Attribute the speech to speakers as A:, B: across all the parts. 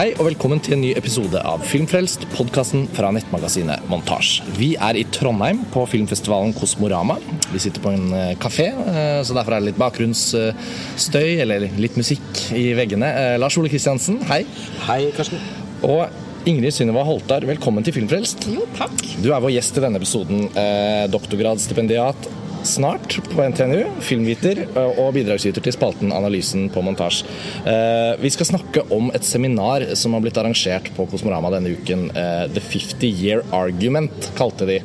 A: Hei og velkommen til en ny episode av Filmfrelst, podkasten fra nettmagasinet Montasj. Vi er i Trondheim på filmfestivalen Kosmorama. Vi sitter på en eh, kafé, eh, så derfor er det litt bakgrunnsstøy eller litt musikk i veggene. Eh, Lars Ole Kristiansen, hei.
B: Hei, Karsten.
A: Og Ingrid Synnøve Holtar, velkommen til Filmfrelst.
C: Jo, takk.
A: Du er vår gjest i denne episoden. Eh, doktorgradsstipendiat snart på NTNU, filmviter eh, og bidragsyter til spalten Analysen på montasje. Eh, vi skal snakke om et seminar som har blitt arrangert på Kosmorama denne uken. Eh, The 50 Year Argument kalte de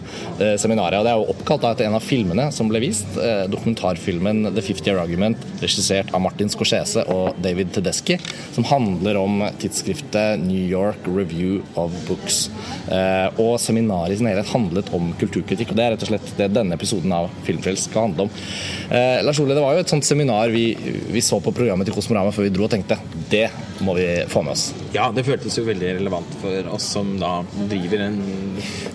A: seminaret. og Det er jo oppkalt etter en av filmene som ble vist. Dokumentarfilmen The 50 Year Argument, regissert av Martin Scorsese og David Tedeschi, som handler om tidsskriftet New York Review of Books. Og seminaret i sin helhet handlet om kulturkritikk, og det er rett og slett det denne episoden av Film Filmfrelst skal handle om. Eh, Lars Ole, det var jo et sånt seminar vi, vi så på programmet til Kosmorama før vi dro og tenkte det må vi få med oss.
B: Ja, det føltes jo veldig relevant for oss som da driver en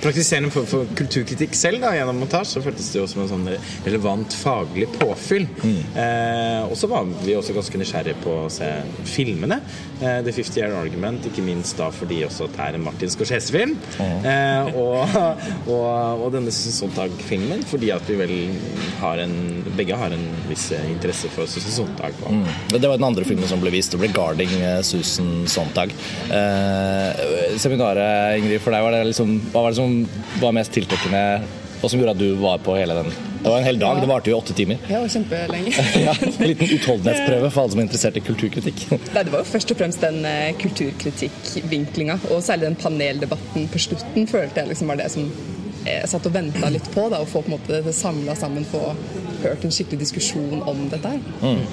B: praktiserende form for kulturkritikk selv da, gjennom montasje. Så føltes det jo som en sånn relevant faglig påfyll. Mm. Eh, og så var vi også ganske nysgjerrige på å se filmene. Eh, The 50 Year Argument, ikke minst da fordi også det er en Martin Scorsese-film. Mm. Eh, og, og, og, denne Sontag-filmen fordi at vi vel har en begge har en viss interesse for Susan Sontag.
A: Mm. Det var den andre filmen som ble vist. Det ble 'Guarding Susan Sontag'. Eh, seminaret, Ingrid, for deg, var det liksom, hva var det som var mest tiltrekkende, og som gjorde at du var på hele den? Det var en hel dag, det varte jo åtte timer.
C: Ja, kjempelenge.
A: ja, en liten utholdenhetsprøve for alle som er interessert i kulturkritikk.
C: Nei, det var jo først og fremst den uh, kulturkritikkvinklinga, og særlig den paneldebatten på slutten følte jeg liksom var det som jeg satt og venta litt på. Da, å få på en måte det samla sammen, få hørt en skikkelig diskusjon om dette her. Mm.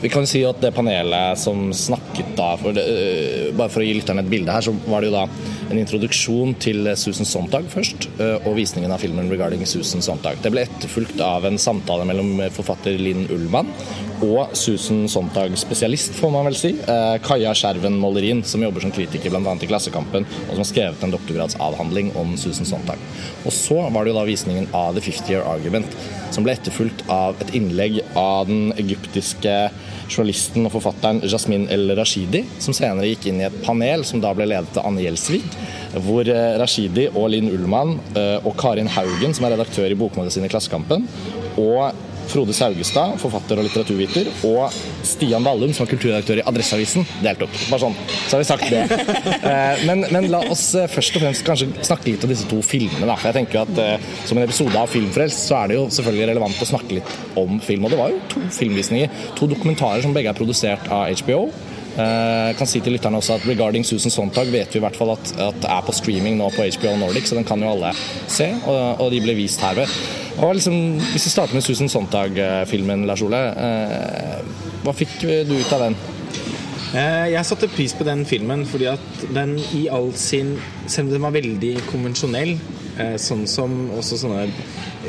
A: Vi kan jo si at det panelet som snakket da for det, uh, Bare for å gi lytterne et bilde her, så var det jo da en introduksjon til Susan Sontag først, uh, og visningen av filmen 'Regarding Susan Sontag'. Det ble etterfulgt av en samtale mellom forfatter Linn Ullmann og Susan Sontag spesialist, får man vel si. Uh, Kaja Skjerven Mollerin, som jobber som kritiker bl.a. i Klassekampen, og som har skrevet en doktorgradsavhandling om Susan Sontag. Og så var det jo da visningen av The 50 Year Argument, som ble etterfulgt av et innlegg av den egyptiske journalisten og forfatteren Jasmin El-Rashidi, som senere gikk inn i et panel som da ble ledet av Anne Gjelsvik, hvor eh, Rashidi og Linn Ullmann eh, og Karin Haugen, som er redaktør i bokmagasinet Klassekampen, og Frode Saugestad, forfatter og litteraturviter, og Stian Vallum, som er kulturredaktør i Adresseavisen, deltok. Bare sånn, så har vi sagt det. Eh, men, men, la oss eh, først og fremst kanskje snakke litt om disse to filmene. Da. For jeg tenker at eh, Som en episode av Filmfrelst så er det jo selvfølgelig relevant å snakke litt om film. Og det var jo to filmvisninger. To dokumentarer som begge er produsert av HBO. Jeg kan si til lytterne også at Regarding Susan Sontag vet vi i hvert fall at, at er på streaming nå på HBO Nordic, så den kan jo alle se, og, og de ble vist herved. Og liksom, hvis vi starter med Susan Sontag-filmen, Lars Ole. Eh, hva fikk du ut av den?
B: Eh, jeg satte pris på den filmen fordi at den i all sin Selv om den var veldig konvensjonell, eh, sånn som også sånne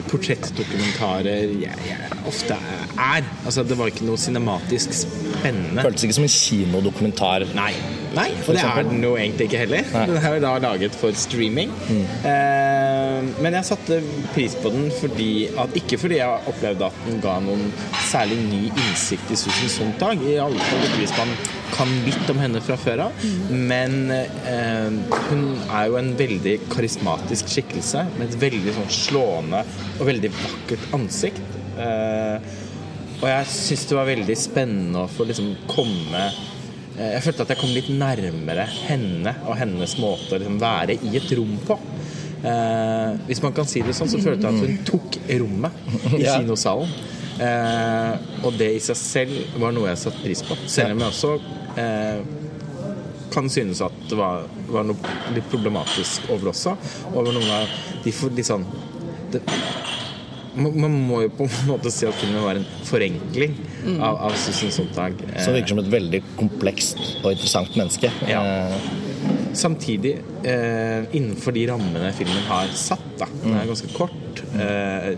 B: portrettdokumentarer jeg, jeg, ofte er. Altså, det var ikke noe cinematisk spennende.
A: Føltes ikke som en kinodokumentar.
B: Nei. Nei, og det er den jo egentlig ikke heller. Nei. Den er jo da laget for streaming. Mm. Eh, men jeg satte pris på den fordi at, ikke fordi jeg opplevde at den ga noen særlig ny innsikt i Susan Sontag. I alle fall ikke hvis man kan litt om henne fra før av. Mm. Men eh, hun er jo en veldig karismatisk skikkelse med et veldig sånn slående og veldig vakkert ansikt. Eh, og jeg syns det var veldig spennende å få liksom komme jeg følte at jeg kom litt nærmere henne og hennes måte å liksom være i et rom på. Eh, hvis man kan si det sånn, så følte jeg at hun tok rommet i kinosalen. Eh, og det i seg selv var noe jeg satte pris på. Selv om jeg også eh, kan synes at det var, var, noe litt problematisk over også. Over noen av de for, litt sånn det, man må jo på en måte si at filmen var en forenkling mm. av, av Susan Sontag.
A: Som virker som et veldig komplekst og interessant menneske. Ja.
B: Eh, Samtidig, eh, innenfor de rammene filmen har satt, da, den er mm. ganske kort eh,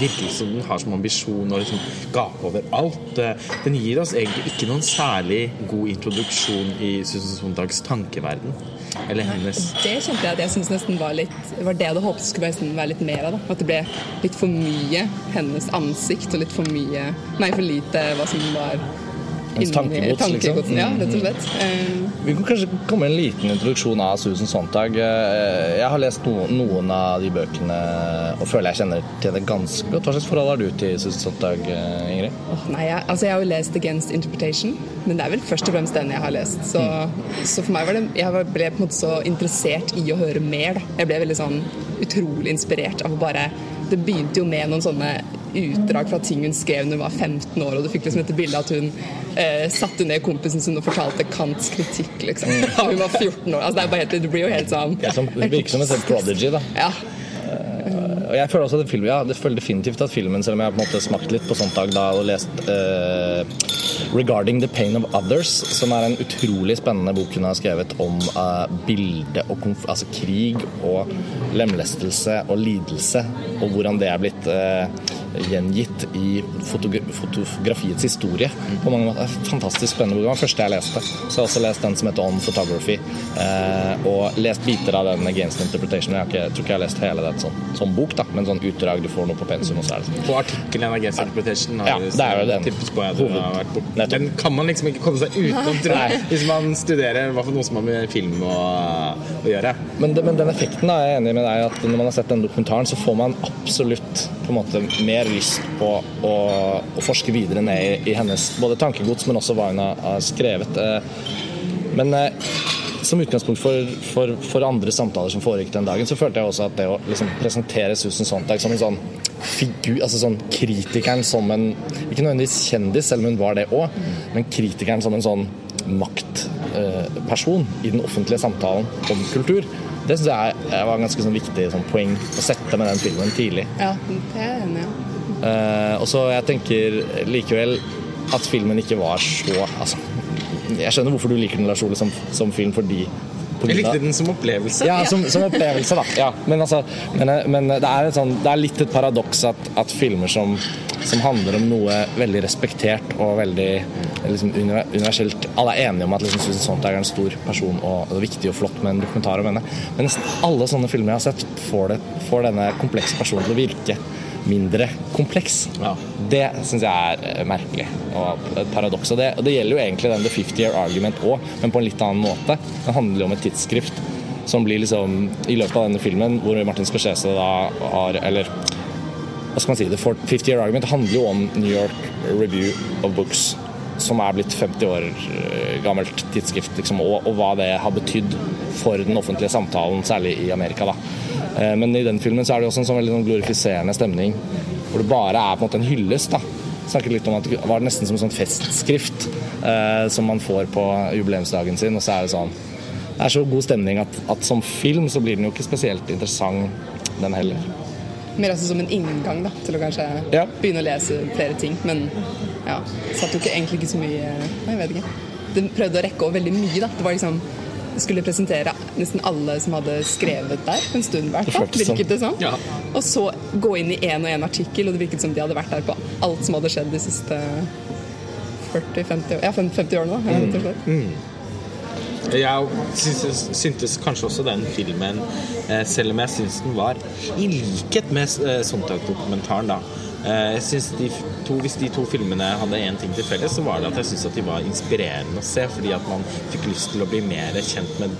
B: virker som den har som ambisjon å liksom gape over alt. Eh, den gir oss egentlig ikke noen særlig god introduksjon i Susan Sontags tankeverden. Eller hennes.
C: Det kjente jeg at jeg syns nesten var litt var det jeg hadde håpet skulle være litt mer av. Da. At det ble litt for mye hennes ansikt og litt for mye Nei, for lite hva som var
A: inni tankegods.
C: Liksom. Ja, rett og slett.
A: Vi kan kanskje komme med en liten introduksjon av Susan Sontag. Eh, jeg har lest no, noen av de bøkene og føler jeg kjenner til det ganske godt. Hva slags forhold har du til Susan Sontag, eh, Ingrid?
C: Oh, nei, jeg, altså jeg har jo lest 'Against Interpretation', men det er vel først og fremst den jeg har lest. Så, mm. så for meg var det Jeg ble på en måte så interessert i å høre mer. Da. Jeg ble veldig sånn utrolig inspirert av å bare Det begynte jo med noen sånne utdrag fra ting hun skrev da hun var 15 år, og du fikk liksom dette bildet at hun eh, satte ned kompisen sin og fortalte Kants kritikk, liksom. Mm. Da hun var 14 år. Altså, det, er bare helt, det blir jo helt sånn
A: ja, som, Det virker som en prodigy, da.
C: Ja.
A: Uh, og jeg føler også at film, ja, det føler definitivt at filmen, selv om jeg har på en måte smakt litt på sånt dag da og lest uh, 'Regarding the Pain of Others', som er en utrolig spennende bok hun har skrevet om uh, bilde og altså krig og lemlestelse og lidelse, og hvordan det er blitt gjengitt i fotografiets historie. På mange måter. Fantastisk spennende bok. Det var den første jeg leste. Så jeg har også lest den som heter On Photography, eh, og lest biter av den Against Interpretation. Jeg, ikke, jeg, tror ikke jeg har lest hele den sånn, som bok, da, men sånn utdrag du får noe på pensum. Og så er det
B: sånn. På artikkelen Against Interpretation
A: har ja, det er jo den.
B: på at du har vært bort. Den kan man liksom ikke komme seg utenom, tror jeg, hvis man studerer hva for noe som har med film å, å gjøre.
A: Men, det, men, den effekten da, er jeg enig med deg at når man har sett den dokumentaren, så får man absolutt på en måte mer lyst på å, å forske videre ned i, i, hennes både tankegods, men også hva hun har, skrevet. Eh, men eh, som utgangspunkt for, for, for, andre samtaler som foregikk den dagen, så følte jeg også at det å liksom presentere Susan Sontag som en sånn figur, altså sånn kritikeren som en Ikke nødvendigvis kjendis, selv om hun var det òg, men kritikeren som en sånn maktperson i den offentlige samtalen om kultur. Det syns jeg var en ganske sånn viktig sånn poeng å sette med den filmen tidlig.
C: Ja, det er jeg enig i.
A: Uh, og så jeg tenker likevel at filmen ikke var så altså, Jeg skjønner hvorfor du liker den Lars Ole som, som film fordi
B: jeg likte den som opplevelse.
A: Ja, som, som opplevelse, da. Ja, men, altså, men, men det, er sånn, det, er litt et paradoks at, at filmer som, som, handler om noe veldig respektert og veldig liksom, universelt Alle er enige om at liksom, Susan Sontag er en stor person og er viktig og flott med en dokumentar om henne. Men nesten alle sånne filmer jeg har sett, får, det, får denne komplekse personen til å virke mindre kompleks. Ja. Det syns jeg er eh, merkelig og et paradoks. Og det, det, gjelder jo egentlig den The 50 Year Argument òg, men på en litt annen måte. Det handler jo om et tidsskrift som blir liksom I løpet av denne filmen, hvor Martin Scorsese da har Eller hva skal man si? The 50 Year Argument handler jo om New York Review of Books som er blitt 50 år eh, gammelt tidsskrift, liksom, og, og, hva det har betydd for den offentlige samtalen, særlig i Amerika. da. Eh, men i den filmen så er det også en sånn veldig sånn glorifiserende stemning, hvor det bare er på en måte en hyllest. da. Snakket litt om at Det var nesten som en sånn festskrift eh, som man får på jubileumsdagen sin. og så er Det sånn det er så god stemning at, at som film så blir den jo ikke spesielt interessant, den heller.
C: Mer altså som en inngang da, til å kanskje ja. begynne å lese flere ting. Men ja, satt jo ikke egentlig ikke så mye Jeg vet ikke. Den prøvde å rekke over veldig mye. da. Det var liksom skulle presentere nesten alle som hadde skrevet der en stund, hvert fall. Virket det sånn? Ja. Og så gå inn i én og én artikkel, og det virket som de hadde vært der på alt som hadde skjedd de siste 40-50 ja, 50 årene. Da, rett og slett. Mm.
B: Jeg syntes, kanskje også den filmen, eh, selv om jeg syns den var i likhet med eh, Sontag-dokumentaren, da jeg synes de to, Hvis de to filmene hadde én ting til felles, så var det at jeg syns de var inspirerende å se. Fordi at man fikk lyst til å bli mer kjent med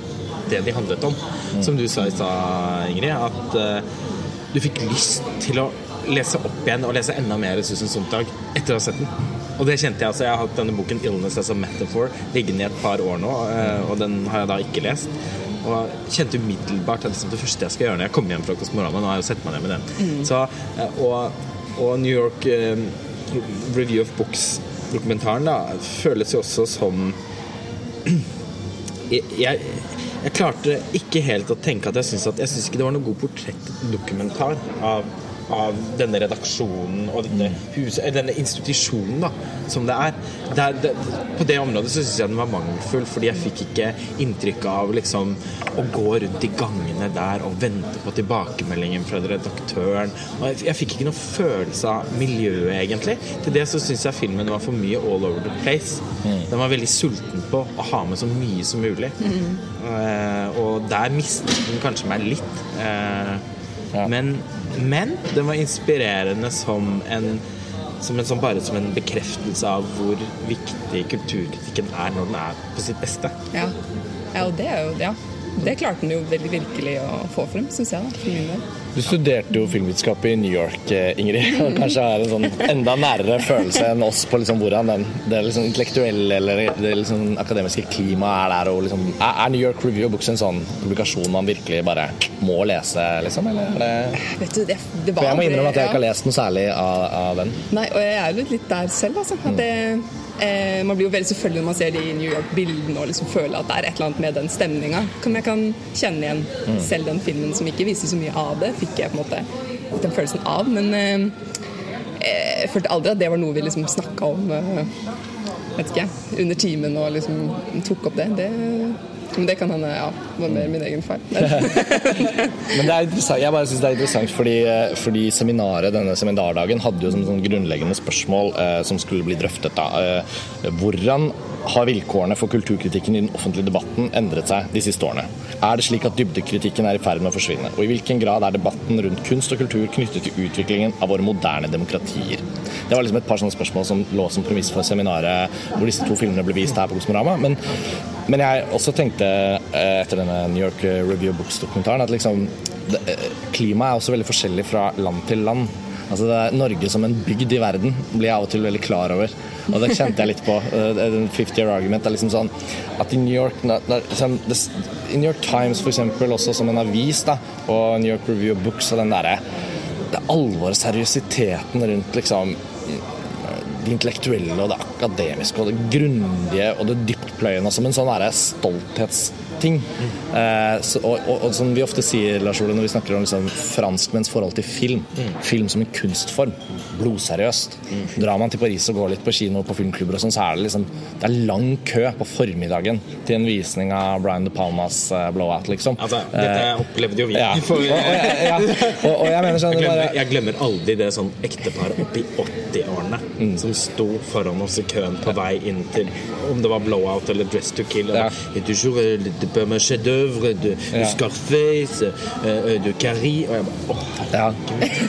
B: det de handlet om. Mm. Som du sa i stad, Ingrid, at uh, du fikk lyst til å lese opp igjen og lese enda mer Susan Sontag etter å ha sett den. Og det kjente jeg. altså Jeg har hatt denne boken 'Illness as a Metaphor' liggende i et par år nå, uh, og den har jeg da ikke lest. Og kjente umiddelbart at det første jeg skal gjøre når jeg kommer hjem fra Kosmorama Nå har jeg jo sett meg ned med den. Mm. Så, og og New York eh, Review of Books-dokumentaren føles jo også som jeg, jeg, jeg, klarte ikke helt å tenke at jeg syns ikke det var noe god portrettdokumentar av av denne redaksjonen og denne, huset, denne institusjonen da, som det er. Det det, på det området så syns jeg den var mangelfull, fordi jeg fikk ikke inntrykk av liksom, å gå rundt i gangene der og vente på tilbakemeldingen fra redaktøren. Og jeg, jeg fikk ikke noen følelse av miljøet, egentlig. Til det så syns jeg filmen var for mye all over the place. Mm. Den var veldig sulten på å ha med så mye som mulig. Mm. Uh, og der mistet den kanskje meg litt. Uh, ja. Men men den var inspirerende som en, som en som bare som en bekreftelse av hvor viktig kulturkritikken er når den er på sitt beste.
C: Ja, Ja, og det er jo Ja. Det klarte han jo veldig virkelig å få frem, syns jeg. da, for min del.
A: Du studerte jo filmvitenskap i New York, eh, Ingrid. og Kanskje har en sånn enda nærere følelse enn oss på liksom hvordan den, det liksom intellektuelle eller det liksom akademiske klimaet er der. Og liksom, er New York Review Books en sånn publikasjon man virkelig bare må lese, liksom? Eller er det
C: Vet du, det, det var
A: For jeg må innrømme at jeg ikke har lest noe særlig av, av den.
C: Nei, og jeg er jo litt der selv, altså. At det, eh, man blir jo veldig selvfølgelig når man ser de New York-bildene og liksom føler at det er et eller annet med den stemninga som jeg kan kjenne igjen. Selv den filmen som ikke viser så mye av det, fikk jeg på en måte den følelsen av. Men eh, jeg følte aldri at det var noe vi liksom snakka om eh, vet ikke, under timen og liksom tok opp det. det men det kan hende ja, var mer min egen feil.
A: Men det er interessant, jeg bare synes det er interessant fordi, eh, fordi seminaret, denne seminardagen hadde jo som sånn grunnleggende spørsmål eh, som skulle bli drøftet. da. Eh, hvordan har vilkårene for kulturkritikken i den offentlige debatten endret seg de siste årene? Er det slik at dybdekritikken er i ferd med å forsvinne? Og i hvilken grad er debatten rundt kunst og kultur knyttet til utviklingen av våre moderne demokratier? Det var liksom et par sånne spørsmål som lå som premiss for seminaret hvor disse to filmene ble vist her på Kosmorama. Men, men jeg også tenkte eh, etter denne New York Review Books-dokumentaren at liksom eh, klimaet er også veldig forskjellig fra land til land. Altså det er Norge som en bygd i verden blir jeg av og til veldig klar over. Og det kjente jeg litt på. Uh, den 50 year argument er liksom sånn at i New York i New York Times eksempel, også som en avis, da, og New York Review of Books og den derre det alvoret, seriøsiteten rundt liksom det intellektuelle og det akademiske og det grundige og det dyptpløyende som en sånn derre stolthetsting. Eh, så, og, og, og som vi ofte sier, Lars Ole, når vi snakker om liksom, franskmenns forhold til film. Film som en kunstform. Blodseriøst. Drar man til Paris og går litt på kino og på filmklubber og sånn, så er det liksom Det er lang kø på formiddagen til en visning av Brian De Palmas uh, Blowout, liksom.
B: Altså, dette opplevde jo vi.
A: Ja.
B: For,
A: Og, ja. og, og jeg mener sånn
B: jeg, glemmer, jeg glemmer aldri det sånn ektepar oppi 80-årene
A: Mm.
B: som sto foran oss i køen på vei inn til om det var Blowout eller Dress to Kill.
A: Ja.
B: Toujours euh, de chefs-d'œuvre, de, Scarface, euh, de Carrie Og jeg bare åh,
A: ja.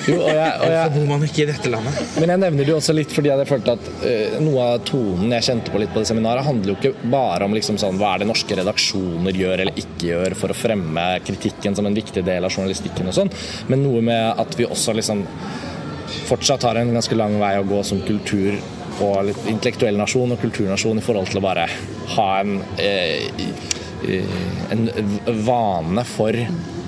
A: Jo, og jeg, og jeg,
B: bor man ikke i dette landet?
A: Men jeg nevner det også litt fordi jeg følte at uh, noe av tonen jeg kjente på litt på det seminaret, handler jo ikke bare om liksom sånn, hva er det norske redaksjoner gjør eller ikke gjør for å fremme kritikken som en viktig del av journalistikken og sånn, men noe med at vi også liksom fortsatt har en ganske lang vei å gå som kultur og litt intellektuell nasjon og kulturnasjon i forhold til å bare ha en, eh, en vane for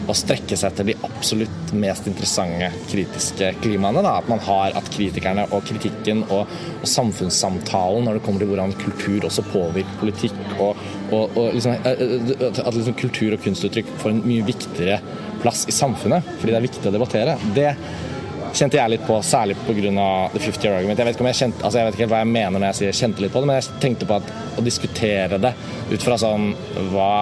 A: å strekke seg til de absolutt mest interessante kritiske klimaene. Da. At man har at kritikerne og kritikken og, og samfunnssamtalen når det kommer til hvordan kultur også påvirker politikk, og, og, og liksom, eh, at liksom kultur og kunstuttrykk får en mye viktigere plass i samfunnet, fordi det er viktig å debattere. Det kjente jeg litt på, særlig pga. The 50 Year Argument. Jeg vet, ikke kjente, altså jeg vet ikke helt hva jeg mener når jeg sier kjente litt på det, men jeg tenkte på at å diskutere det ut fra sånn hva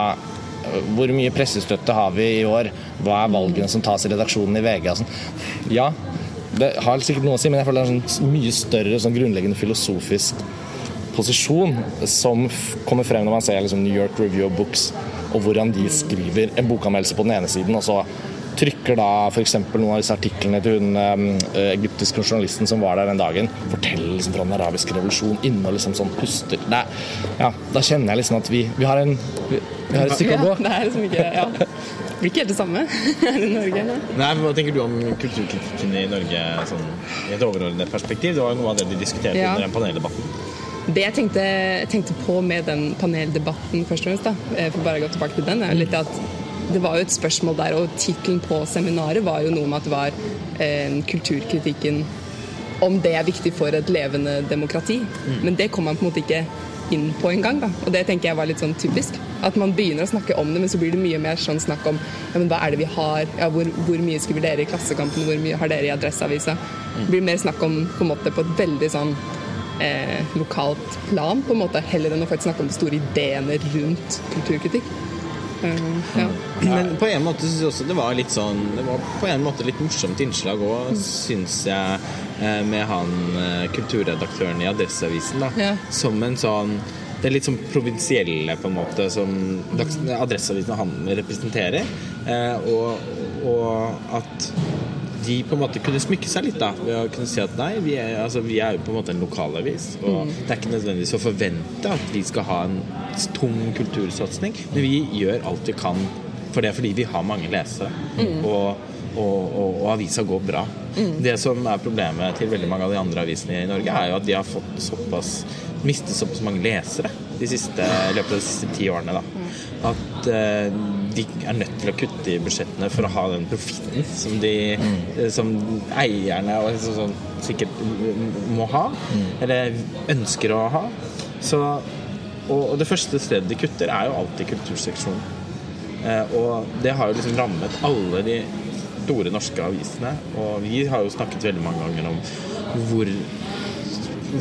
A: hvor mye pressestøtte har vi i år? Hva er valgene som tas i redaksjonen i VG? sånn. Ja, det har sikkert noe å si, men jeg føler det er en sånn mye større sånn grunnleggende filosofisk posisjon som kommer frem når man ser liksom New York Review of Books, og hvordan de skriver en bokanmeldelse på den ene siden, og så trykker da f.eks. noen av disse artiklene til hun eh, egyptiske journalisten som var der den dagen, forteller liksom fra den arabiske revolusjon inne og liksom sånn puster. Det, er- ja, da kjenner jeg liksom at vi, vi, har, en, vi, vi har et stykke å gå.
C: Ja, det er liksom ikke ja. Det blir ikke helt det samme her i Norge. Nei.
B: Nei, Hva tenker du om kulturkritikken i Norge sånn, i et overordnet perspektiv? Det var jo noe av det de diskuterte
C: Ja.
B: under den paneldebatten.
C: Det jeg tenkte, tenkte på med den paneldebatten, først og fremst, da, eh, for bare å gå tilbake til den, er litt at det var jo et spørsmål der, og tittelen på seminaret var jo noe med at det var eh, kulturkritikken om det er viktig for et levende demokrati. Men det kom man på en måte ikke inn på engang. Og det tenker jeg var litt sånn typisk. At man begynner å snakke om det, men så blir det mye mer sånn snakk om ja, men hva er det vi har, ja, hvor, hvor mye skriver dere i Klassekampen, hvor mye har dere i Adresseavisa? Det blir mer snakk om på en måte på et veldig sånn eh, lokalt plan, på en måte, heller enn å faktisk snakke om de store ideene rundt kulturkritikk. Eh, ja.
B: Men på en måte syns jeg også det var litt sånn Det var på en måte litt morsomt innslag òg, syns jeg, eh, med han eh, kulturredaktøren i Adresseavisen. da
C: Ja.
B: Som en sånn Det er litt sånn provinsielle, på en måte, som Adresseavisen og han representerer. Eh, og, og at de på en måte kunne smykke seg litt da ved å kunne si at nei, vi er, altså, vi er jo på en måte en lokalavis. Og mm. det er ikke nødvendigvis å forvente at vi skal ha en tung kultursatsing, men vi gjør alt vi kan for det fordi vi har mange lesere. Mm. Og, og, og, og, avisa går bra. Mm. Det som er problemet til veldig mange av de andre avisene i Norge, er jo at de har fått såpass mistet såpass mange lesere de siste, i løpet av de siste ti årene. Da. Mm. At uh, de er nødt til å kutte i budsjettene for å ha den profitten som, de, mm. som eierne liksom sånn, sikkert må ha, mm. eller ønsker å ha. Så, og, og, det første stedet de kutter, er jo alltid kulturseksjonen. Eh, og det har jo liksom rammet alle de store norske avisene. Og vi har jo snakket veldig mange ganger om hvor,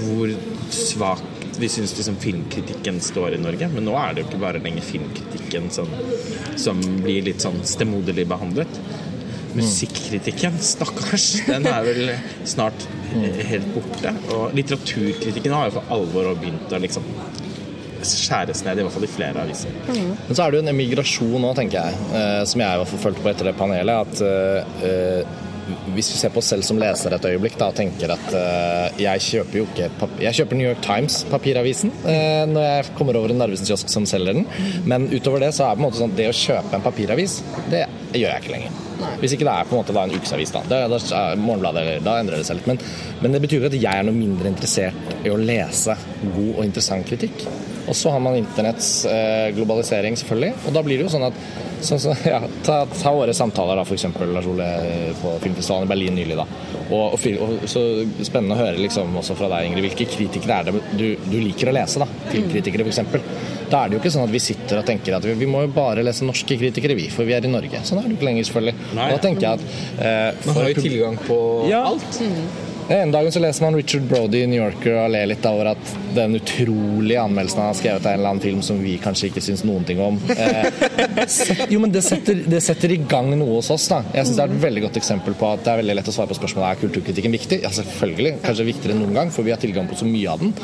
B: hvor svakt vi syns liksom filmkritikken står i Norge. Men nå er det jo ikke bare lenger filmkritikken som, som blir litt sånn stemoderlig behandlet. Musikkritikken, stakkars, den er vel snart helt borte. Og litteraturkritikken har jo for alvor begynt å liksom skjæres ned, i hvert fall i flere aviser.
A: Mm. Men så er det jo en emigrasjon nå, tenker jeg, eh, som jeg har forfulgt på etter det panelet. at uh, hvis vi ser på oss selv som leser et øyeblikk da, og tenker at uh, jeg kjøper jo ikke Jeg kjøper New York Times, papiravisen, uh, når jeg kommer over en Narvesen kiosk som selger den. Men utover det så er det på en måte sånn det å kjøpe en papiravis, det gjør jeg ikke lenger. Hvis ikke det er på en måte da en ukesavis, da. da, da Morgenbladet, da endrer det seg litt. Men, men det betyr ikke at jeg er noe mindre interessert i å lese god og interessant kritikk. Og så har man internetts eh, globalisering, selvfølgelig. Og da blir det jo sånn at så, så, ja, ta, ta, våre samtaler, da, f.eks. Lars Ole på filmfestivalen i Berlin nylig. da. Og, og, og, så Spennende å høre liksom, også fra deg, Ingrid, hvilke kritikere er det du, du liker å lese? da, Filmkritikere, f.eks. Da er det jo ikke sånn at vi sitter og tenker at vi, vi må jo bare lese norske kritikere, vi, for vi er i Norge. Sånn er det ikke lenger, selvfølgelig. Nei. Da tenker jeg at
B: eh, Man har jo tilgang på ja. alt. Mm.
A: En dag så leser man Richard Brody i New Yorker og ler litt over at den utrolige anmeldelsen han har skrevet av en eller annen film som vi kanskje ikke syns noen ting om. Eh, jo, men det setter, det setter, i gang noe hos oss. da. Jeg syns det er et veldig godt eksempel på at det er veldig lett å svare på spørsmålet er kulturkritikken viktig. Ja, selvfølgelig. Kanskje viktigere enn noen gang, for vi har tilgang på så mye av den.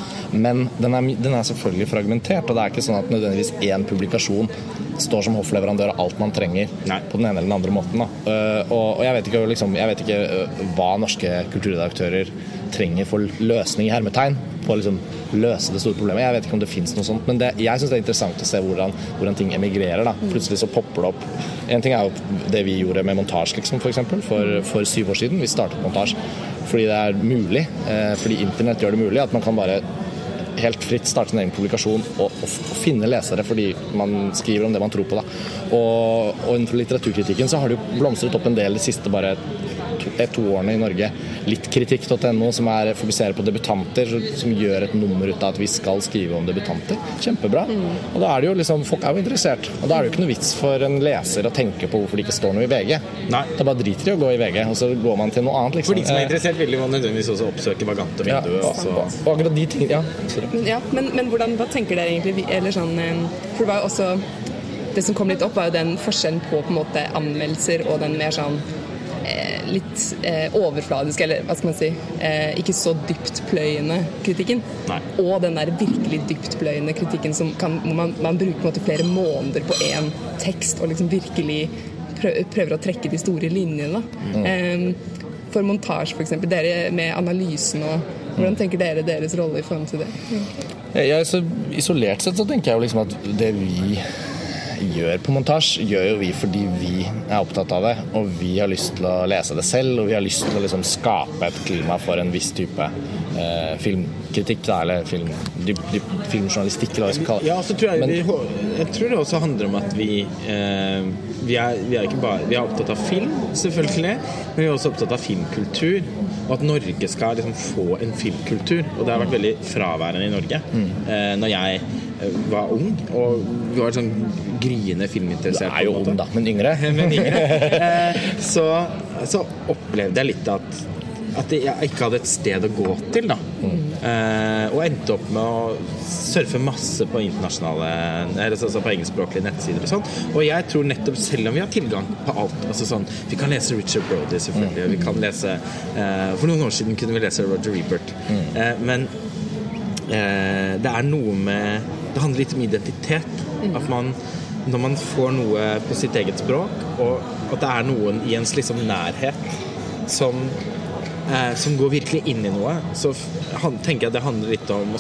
A: Men den er, den er selvfølgelig fragmentert, og det er ikke sånn at nødvendigvis én publikasjon står som hoffleverandør av alt man trenger Nei. på den ene eller den andre måten. Uh, og, og, jeg vet ikke, liksom, jeg vet ikke uh, hva norske kulturredaktører trenger for løsning i hermetegn på å liksom, løse det store problemet. Jeg vet ikke om det fins noe sånt, men det, jeg syns det er interessant å se hvordan, hvordan, ting emigrerer. da. Plutselig så popper det opp En ting er jo det vi gjorde med montasje, liksom, for, eksempel, for, for syv år siden. Vi startet montasje fordi det er mulig, uh, fordi internett gjør det mulig at man kan bare helt fritt starte sin egen publikasjon og, og, og, finne lesere fordi man skriver om det man tror på. Da. Og, og innenfor litteraturkritikken så har det jo blomstret opp en del de siste bare to årene i Norge littkritikk.no, som er, fokuserer på debutanter, som gjør et nummer ut av at vi skal skrive om debutanter. Kjempebra. Mm. Og da er det jo liksom, Folk er jo interessert. Og da er det jo ikke noe vits for en leser å tenke på hvorfor det ikke står noe i VG. Nei. Da bare driter de å gå i VG, og så går man til noe annet.
B: Liksom. For de som er interessert, vil jo nødvendigvis også oppsøke Vagante vinduer. Ja, og,
A: og akkurat de tingene,
C: ja. ja men, men, hvordan, hva tenker dere egentlig? Eller sånn, eh, for det var jo også det som kom litt opp, var jo den forskjellen på, på en måte, anmeldelser og den mer sånn Eh, litt eh, overfladisk, eller hva skal man si, eh, ikke så dyptpløyende kritikken. Nei. Og den der virkelig dyptpløyende kritikken som kan, hvor man, man bruker måte flere måneder på én tekst og liksom virkelig prøver å trekke de store linjene. Mm. For montasje, f.eks. Dere med analysen og Hvordan tenker dere deres rolle i forhold til det? Mm.
A: Ja, så isolert sett så tenker jeg jo liksom at det vi gjør på montasje, gjør jo vi fordi vi er opptatt av det. Og vi har lyst til å lese det selv, og vi har lyst til å liksom skape et klima for en viss type eh, filmkritikk, da, eller film, dyp, dyp, filmjournalistikk, eller hva vi skal kalle
B: det. Ja, så tror jeg, Men, vi, jeg tror det også handler om at vi eh, vi, er, vi er, bare, vi er opptatt av film, selvfølgelig, men vi er også opptatt av filmkultur. Og at Norge skal liksom få en filmkultur. Og det har vært veldig fraværende i Norge. Mm. Eh, når jeg var ung, og var sånn gryende filminteressert.
A: Du er jo ung, da, men yngre.
B: men yngre. Eh, så, så, opplevde jeg litt at, at jeg ikke hadde et sted å gå til. da. Mm. og endte opp med å surfe masse på internasjonale altså på engelskspråklige nettsider og sånn. Og jeg tror nettopp, selv om vi har tilgang på alt altså sånn, Vi kan lese Richard Brody, selvfølgelig. Mm. Vi kan lese eh, For noen år siden kunne vi lese Roger Rebert. Mm. Eh, men uh, det er noe med det handler litt om identitet. At man, når man får noe på sitt eget språk, og at det er noen i ens liksom nærhet som eh, som går virkelig inn i noe, så han, tenker jeg det handler litt om,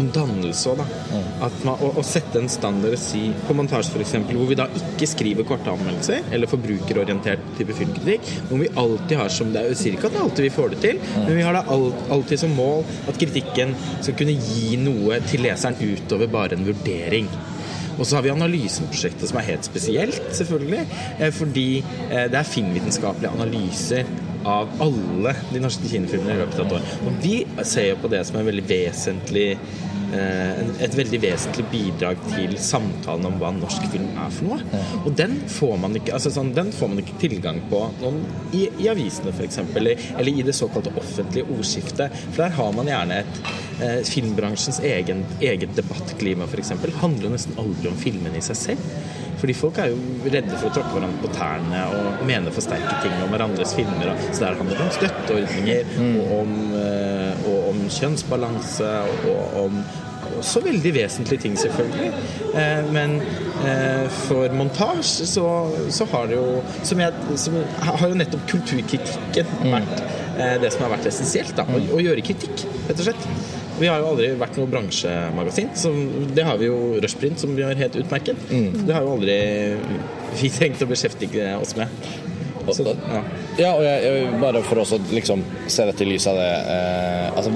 B: om dannelse òg, da. At man, å, å, sette en standard og si På montasje, f.eks., hvor vi da ikke skriver korte anmeldelser, eller forbrukerorientert type filmkritikk, hvor vi alltid har som det er sier ikke at alltid vi får det til, men vi har da alltid som mål at kritikken skal kunne gi noe til leseren utover bare en vurdering. Og så har vi analyseprosjektet som er helt spesielt, selvfølgelig. Eh, fordi eh, det er filmvitenskapelige analyser av alle de norske kinofilmene i løpet av et år. Og vi ser jo på det som en veldig vesentlig eh, et veldig vesentlig bidrag til samtalen om hva norsk film er for noe. Og den får man ikke, altså sånn, den får man ikke tilgang på noen, i, i, avisene f.eks., eller, eller i det såkalte offentlige ordskiftet. For der har man gjerne et eh, Filmbransjens egen, eget debattklima f.eks. handler nesten aldri om filmene i seg selv. Fordi folk er jo redde for å tråkke hverandre på tærne og mene for sterke ting om hverandres filmer. Så der handler det om støtteordninger mm. og, om, eh, og, om, kjønnsbalanse og om også veldig vesentlige ting, selvfølgelig. Eh, men eh, for montasje så, så, har det jo som jeg, som har jo nettopp kulturkritikken mm. vært det som har vært essensielt. da, å, å gjøre kritikk, rett og slett. Vi har jo aldri vært noe bransjemagasin. Så det har vi jo Rushprint, som vi har helt utmerket. Mm. Det har jo aldri vi trengt å beskjeftige oss med.
A: Så, ja. ja. og jeg, jeg, bare for å liksom, se dette i lys av det eh, altså,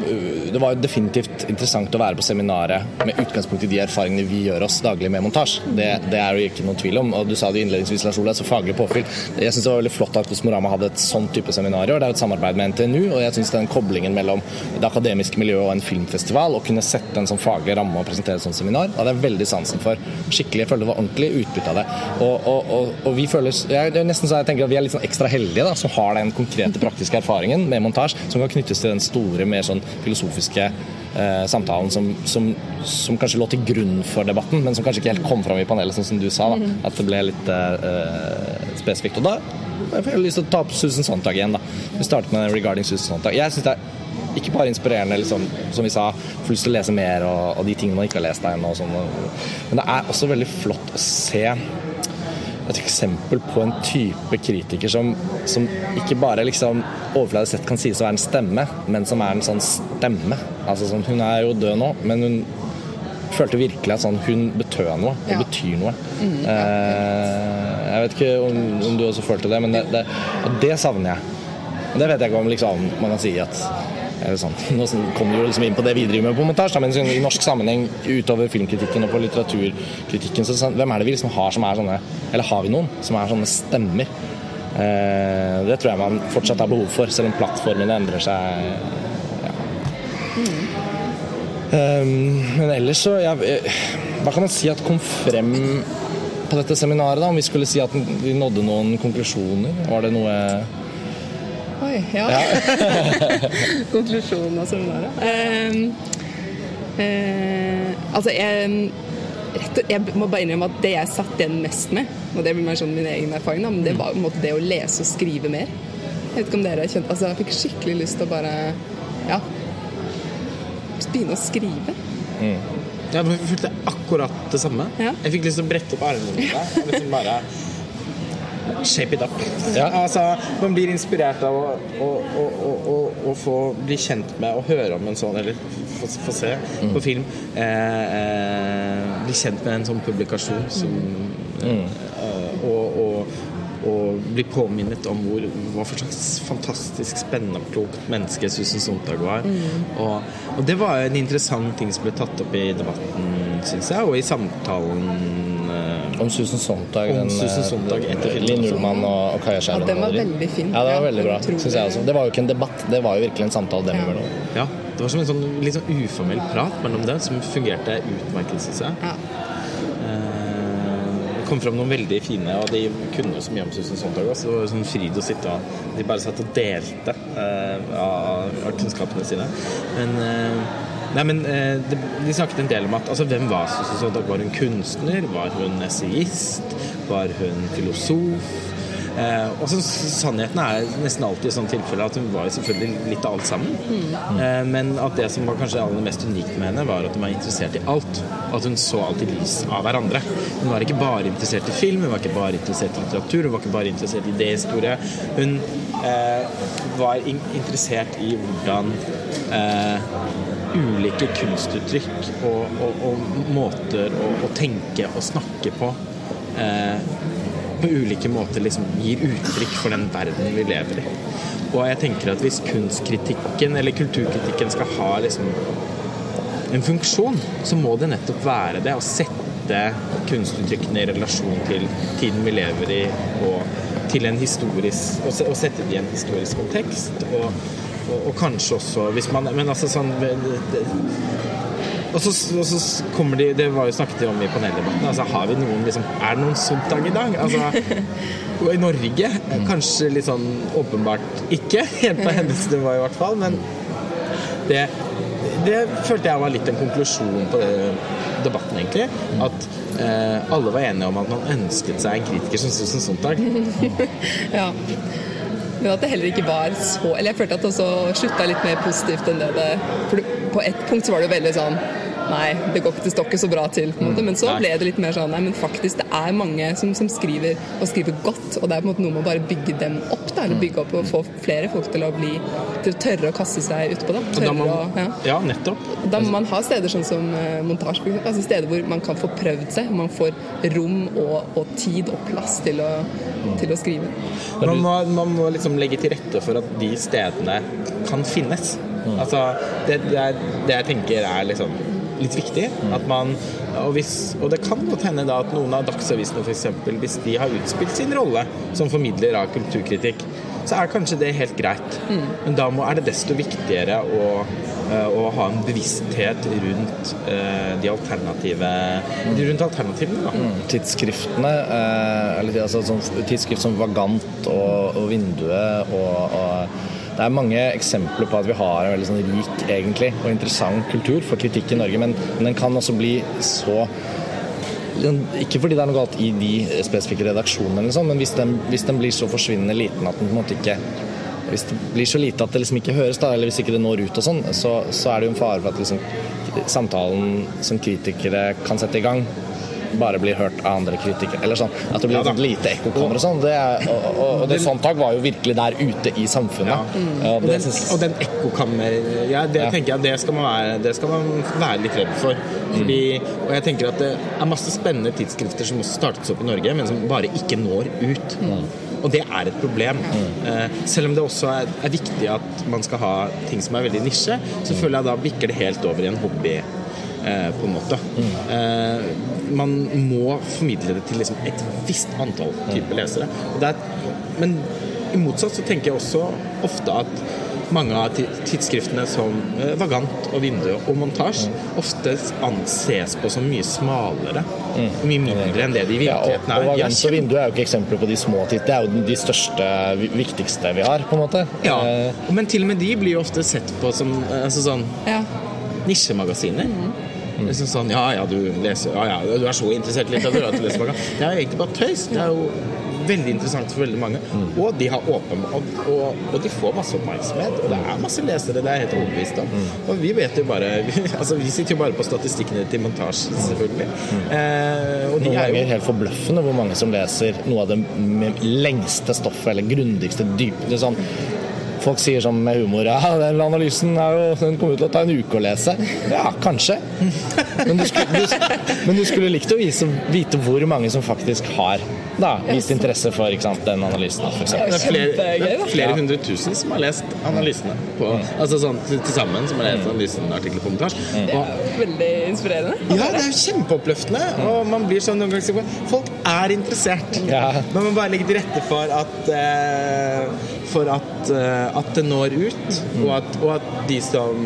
A: Det var jo definitivt interessant å være på seminaret med utgangspunkt i de erfaringene vi gjør oss daglig med montasje. Det, det, er jo ikke noen tvil om. og Du sa det innledningsvis, Lars Ole, så faglig påfyll. Jeg syns det var veldig flott at Kosmorama hadde et sånn type seminar i år. Det er et samarbeid med NTNU, og jeg syns den koblingen mellom det akademiske miljøet og en filmfestival, å kunne sette en sånn faglig ramme og presentere et sånt seminar, hadde jeg veldig sansen for. Skikkelig, Jeg føler det var ordentlig utbytte av det. Og, og, og, og vi føles jeg, Det nesten så jeg tenker at vi er litt sånn ekstra heldige da, som har den konkrete, praktiske erfaringen med montasje, som kan knyttes til den store, mer sånn filosofiske eh, samtalen som, som, som, kanskje lå til grunn for debatten, men som kanskje ikke helt kom fram i panelet, sånn som du sa. da, mhm. At det ble litt eh, spesifikt. Og da jeg får jeg lyst til å ta opp Susan Sontag igjen. da. Vi startet med Regarding Susan Sontag. Jeg synes det er ikke bare inspirerende, liksom, som vi sa, får lyst til å lese mer og, og de tingene man ikke har lest ennå. Sånn, men det er også veldig flott å se et eksempel på en type kritiker som, som ikke bare liksom overfladisk sett kan sies å være en stemme, men som er en sånn stemme. Altså sånn, Hun er jo død nå, men hun følte virkelig at sånn, hun betød noe og ja. betyr noe. Mm, ja. eh, jeg vet ikke om, om, du også følte det, men det, det, det savner jeg. Det vet jeg ikke om liksom, man kan si at Sånn. Nå kommer vi jo liksom inn på det vi driver med på montasje, men i norsk sammenheng utover filmkritikken og på litteraturkritikken, så hvem er det vi liksom har som er sånne Eller har vi noen som er sånne stemmer? Eh, det tror jeg man fortsatt har behov for, selv om plattformene endrer seg. Ja. Mm. Um, men ellers så ja, Hva kan man si at kom frem på dette seminaret, da? Om vi skulle si at vi nådde noen konklusjoner? Var det noe
C: Oi, ja. ja. Konklusjonen av seminaret. Uh, uh, altså, jeg, rett, jeg må bare innrømme at det jeg satt igjen mest med, og det blir mer sånn min egen erfaring, da, men det var måte, det å lese og skrive mer. Jeg vet ikke om dere har kjent Altså, jeg fikk skikkelig lyst til å bare ja, begynne å skrive.
B: Mm. Jeg følte akkurat det samme. Ja. Jeg fikk lyst til å brette opp armene mine. Liksom bare shape it up. Ja. Altså, man blir inspirert av å, å, å, å, få bli kjent med og høre om en sånn, eller få, få se mm. på film. Eh, eh, bli kjent med en sånn publikasjon som mm. eh, og, og, og, bli påminnet om hvor, hva for slags fantastisk spennende og klokt menneske Susan Sontag var. Mm. Og, og, det var en interessant ting som ble tatt opp i debatten, syns jeg, og i samtalen
A: om Susan Sontag.
B: Om den, Susan Sontag
A: etter. Linn Ullmann og, og Kaja Skjærland.
C: Ja, den var veldig fin.
A: Ja, det var veldig bra, syns jeg også. Det var jo ikke en debatt, det var jo virkelig en samtale dem imellom.
B: Ja. det var som en sånn, litt sånn uformell prat mellom dem som fungerte utmerket, syns jeg. Ja. Eh, det kom fram noen veldig fine, og de kunne jo så mye om Susan Sontag også. Det var sånn fryd å sitte og De bare satt og delte uh, av, av, kunnskapene sine. Men uh, Nei, men eh, de, de, snakket en del om at altså, Hvem var Susi? Var hun kunstner? Var hun essayist? Var hun filosof? Eh, og så Sannheten er nesten alltid i sånn tilfelle at hun var selvfølgelig litt av alt sammen. Mm. Eh, men at det som var kanskje aller mest unikt med henne, var at hun var interessert i alt. At hun så alt i lys av hverandre. Hun var ikke bare interessert i film, hun var ikke bare interessert i litteratur, hun var ikke bare interessert i idéhistorie. Hun eh, var in interessert i hvordan eh, ulike kunstuttrykk og, og, og måter å, å, tenke og snakke på eh, på ulike måter liksom gir uttrykk for den verden vi lever i. Og jeg tenker at hvis kunstkritikken eller kulturkritikken skal ha liksom en funksjon, så må det nettopp være det å sette kunstuttrykkene i relasjon til tiden vi lever i, og til en historisk Og sette det i en historisk kontekst. Og, og, og kanskje også hvis man Men altså sånn og så, og så, kommer de Det var jo snakket om i paneldebatten. Altså, har vi noen liksom, Er det noen sånt dag i dag? Altså, I Norge kanskje litt sånn åpenbart ikke. Helt på hennes nivå, i hvert fall. Men det, det følte jeg var litt en konklusjon på det, debatten, egentlig. At eh, alle var enige om at man ønsket seg en kritiker som Susan Sontag.
C: ja. Men at det heller ikke var så Eller jeg følte at det også slutta litt mer positivt enn det det For på ett punkt så var det jo veldig sånn Nei, det går ikke til stokket så bra til. på en måte. Men så ble det litt mer sånn Nei, men faktisk, det er mange som, som skriver, og skriver godt. Og det er på en måte noe med å bare bygge dem opp, da, eller bygge opp og få flere folk til å bli til å tørre å kaste seg utpå det.
B: Tørre man, å, ja. ja. nettopp.
C: Da må man ha steder sånn som uh, montasje, altså steder hvor man kan få prøvd seg, man får rom og, og tid og plass til å, til å skrive.
B: Man må, man må liksom legge til rette for at de stedene kan finnes. Mm. Altså, det, det, er, det jeg tenker er liksom litt viktig. At man, og, hvis, og, det kan godt hende da at noen av dagsavisene f.eks., hvis de har utspilt sin rolle som formidler av kulturkritikk, så er kanskje det helt greit. Mm. Men da må, er det desto viktigere å, uh, å ha en bevissthet rundt uh, de alternative rundt alternativene. Da.
A: Mm. Tidsskriftene, uh, eller altså, sånn, tidsskrift som Vagant og, og Vinduet og, og det er mange eksempler på at vi har en veldig sånn rik egentlig, og interessant kultur for kritikk i Norge, men, den kan også bli så ikke fordi det er noe galt i de spesifikke redaksjonene, liksom, men hvis den, hvis den, blir så forsvinnende liten at den på en måte ikke Hvis det blir så lite at det liksom ikke høres, da, eller hvis ikke det når ut og sånn, så, så er det jo en fare for at liksom, samtalen som kritikere kan sette i gang, bare blir hørt av andre kritikere. Eller sånn, At det blir ja, et lite ekkokammer og sånn. Det og, og, og det Sontag var jo virkelig der ute i samfunnet. Ja.
B: Mm. Og, den, og den ekkokammer ja, Det tenker jeg det skal, man være, det skal man være litt redd for. Fordi, og jeg tenker at det er masse spennende tidsskrifter som også startes opp i Norge, men som bare ikke når ut. Mm. Og det er et problem. Mm. Eh, selv om det også er, er, viktig at man skal ha ting som er veldig nisje, så føler jeg da bikker det helt over i en hobby på en måte. Mm. man må formidle det til liksom et visst antall type lesere. Er, men i motsatt så tenker jeg også ofte at mange av tidsskriftene som eh, Vagant og Vindu og Montasj mm. ofte anses på som mye smalere mm. mye mindre enn det de i virkeligheten
A: er. Ja, og, og Vagant og Vindu er jo ikke eksempler på de små titlene, det er jo de største, viktigste vi har, på en måte.
B: Ja, men til og med de blir jo ofte sett på som altså sånn ja. nisjemagasiner. Mm. Liksom sånn Ja ja, du leser Ja ja, du er så interessert i litteratur at du leser manga. Det er jo egentlig bare tøys. Det er jo veldig interessant for veldig mange. Mm. Og de har åpen og, og, og, de får masse oppmerksomhet. Og det er masse lesere, det er jeg helt overbevist om. Mm. Og vi vet jo bare Altså, vi sitter jo bare på statistikkene til montasje, selvfølgelig. Mm.
A: Eh, og de ganger jo... helt forbløffende hvor mange som leser noe av det lengste stoffet, eller grundigste, dypeste sånn Folk sier sånn med humor ja, den analysen er jo, den kommer til å ta en uke å lese. Ja, kanskje. Men du skulle, du, men du skulle likt å vise, vite hvor mange som faktisk har da, vist interesse for sant, den analysen. For
B: det er flere, det er flere hundre tusen som har lest analysene. På, mm. Altså sånn til, til, sammen som har lest analysen montasje.
C: Mm. Det er veldig inspirerende.
B: Ja, det er jo kjempeoppløftende. Og man blir sånn noen ganger Folk er interessert. Ja. Man må bare legge til rette for at eh, for at, uh, at det når ut, og at, og at, de som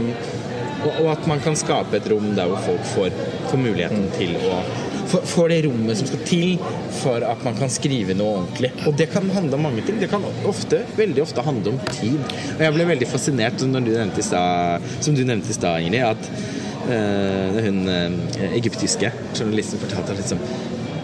B: og, at man kan skape et rom der hvor folk får, får muligheten til å Får det rommet som skal til for at man kan skrive noe ordentlig. Og det kan handle om mange ting. Det kan ofte, veldig ofte handle om tid. Og jeg ble veldig fascinert når du nevnte i sted, som du nevnte i stad, Ingrid, at øh, hun øh, egyptiske journalisten fortalte at liksom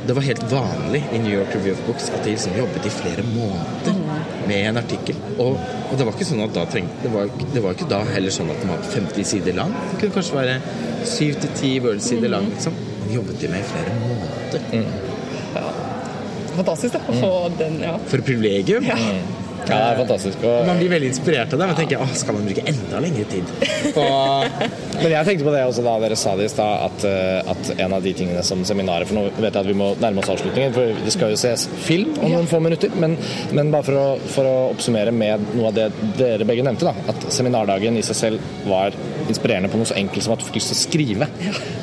B: det var helt vanlig i New York Review of Books at de liksom jobbet i flere måneder med en artikkel. Og, og det var ikke sånn at da trengte det var, det var ikke da heller sånn at den var 50 sider lang. Det kunne kanskje være 7-10 Word-sider lang. liksom. Jobbet de med i flere måneder.
C: Ja. Fantastisk da, å få den, ja.
B: For et privilegium.
C: Ja.
A: Ja, det er fantastisk. Og,
B: Man blir veldig inspirert av det. Men tenker åh, skal man bruke enda lengre tid og...
A: men jeg tenkte på det også da dere sa det i stad, at, eh, at en av de tingene som seminaret For nå vet jeg at vi må nærme oss avslutningen, for det skal jo ses film om noen få minutter. Men, men bare for å, for å oppsummere med noe av det dere begge nevnte, da, at seminardagen i seg selv var inspirerende på noe så enkelt som at du fikk lyst til å skrive.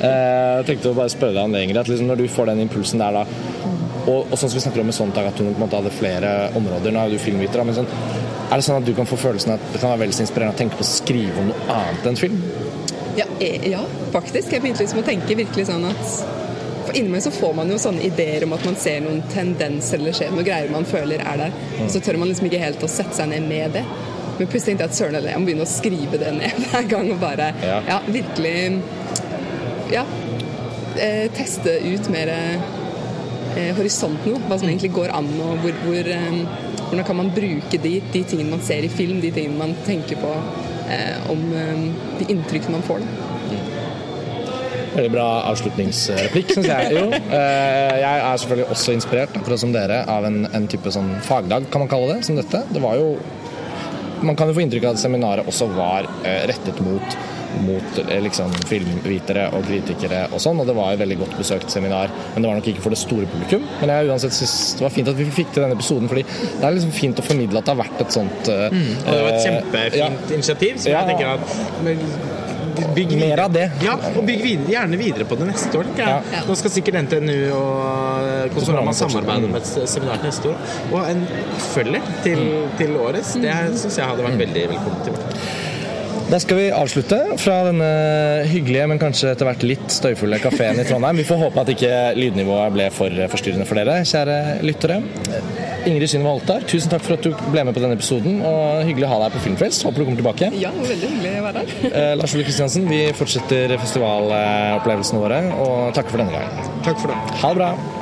A: Eh, Jeg tenkte å bare spørre deg om det, Ingrid. At liksom når du får den impulsen der da og, og sånn som vi snakker om med Sontag, at hun på en måte hadde flere områder. Nå er du filmviter, da, men sånn, er det sånn at du kan få følelsen at det kan være veldig så inspirerende å tenke på å skrive om noe annet enn film?
C: Ja, eh, ja, faktisk. Jeg begynte liksom å tenke virkelig sånn at for Innimellom så får man jo sånne ideer om at man ser noen tendenser eller skjer noe greier man føler er der. Og så tør man liksom ikke helt å sette seg ned med det. Men plutselig tenkte jeg at søren heller, jeg må begynne å skrive det ned hver gang og bare
A: Ja.
C: ja, virkelig Ja. Eh, teste ut mer eh, horisonten, da. hva som egentlig går an, og hvor, hvor eh, hvordan kan man bruke de, de tingene man ser i film, de tingene man tenker på eh, om eh, de inntrykkene man får. Da.
A: Veldig bra avslutningsreplikk, syns jeg. Jo, eh, jeg er selvfølgelig også inspirert, akkurat som dere, av en, en type sånn fagdag, kan man kalle det, som dette. Det var jo Man kan jo få inntrykk av at seminaret også var eh, rettet mot mot eh, liksom, filmvitere og kritikere og sånn, og det var et veldig godt besøkt seminar. Men det var nok ikke for det store publikum. Men jeg uansett synes det var fint at vi fikk til denne episoden, fordi det er liksom fint å formidle at det har vært et sånt eh,
B: Og det var et kjempefint
A: ja.
B: initiativ, som
A: Ja.
B: jeg tenker at Bygg videre.
A: Mer av det.
B: Ja, og bygg videre, gjerne videre på det neste år. Ja.
A: Ja.
B: Nå skal sikkert NTNU og Konsorama samarbeide med et seminar til neste år. Og en oppfølger til, til årets, det syns jeg hadde vært veldig velkommen til.
A: Da skal vi avslutte fra denne hyggelige, men kanskje etter hvert litt støyfulle kafeen i Trondheim. Vi får håpe at ikke lydnivået ble for forstyrrende for dere, kjære lyttere. Ingrid Synnøve Holtar, tusen takk for at du ble med på denne episoden. og Hyggelig å ha deg på Filmfrelst. Håper du kommer tilbake.
C: Ja, veldig hyggelig å være her.
A: Eh, Lars Ole Kristiansen, vi fortsetter festivalopplevelsene våre, og takker for denne gangen.
B: Takk for det.
A: Ha det bra.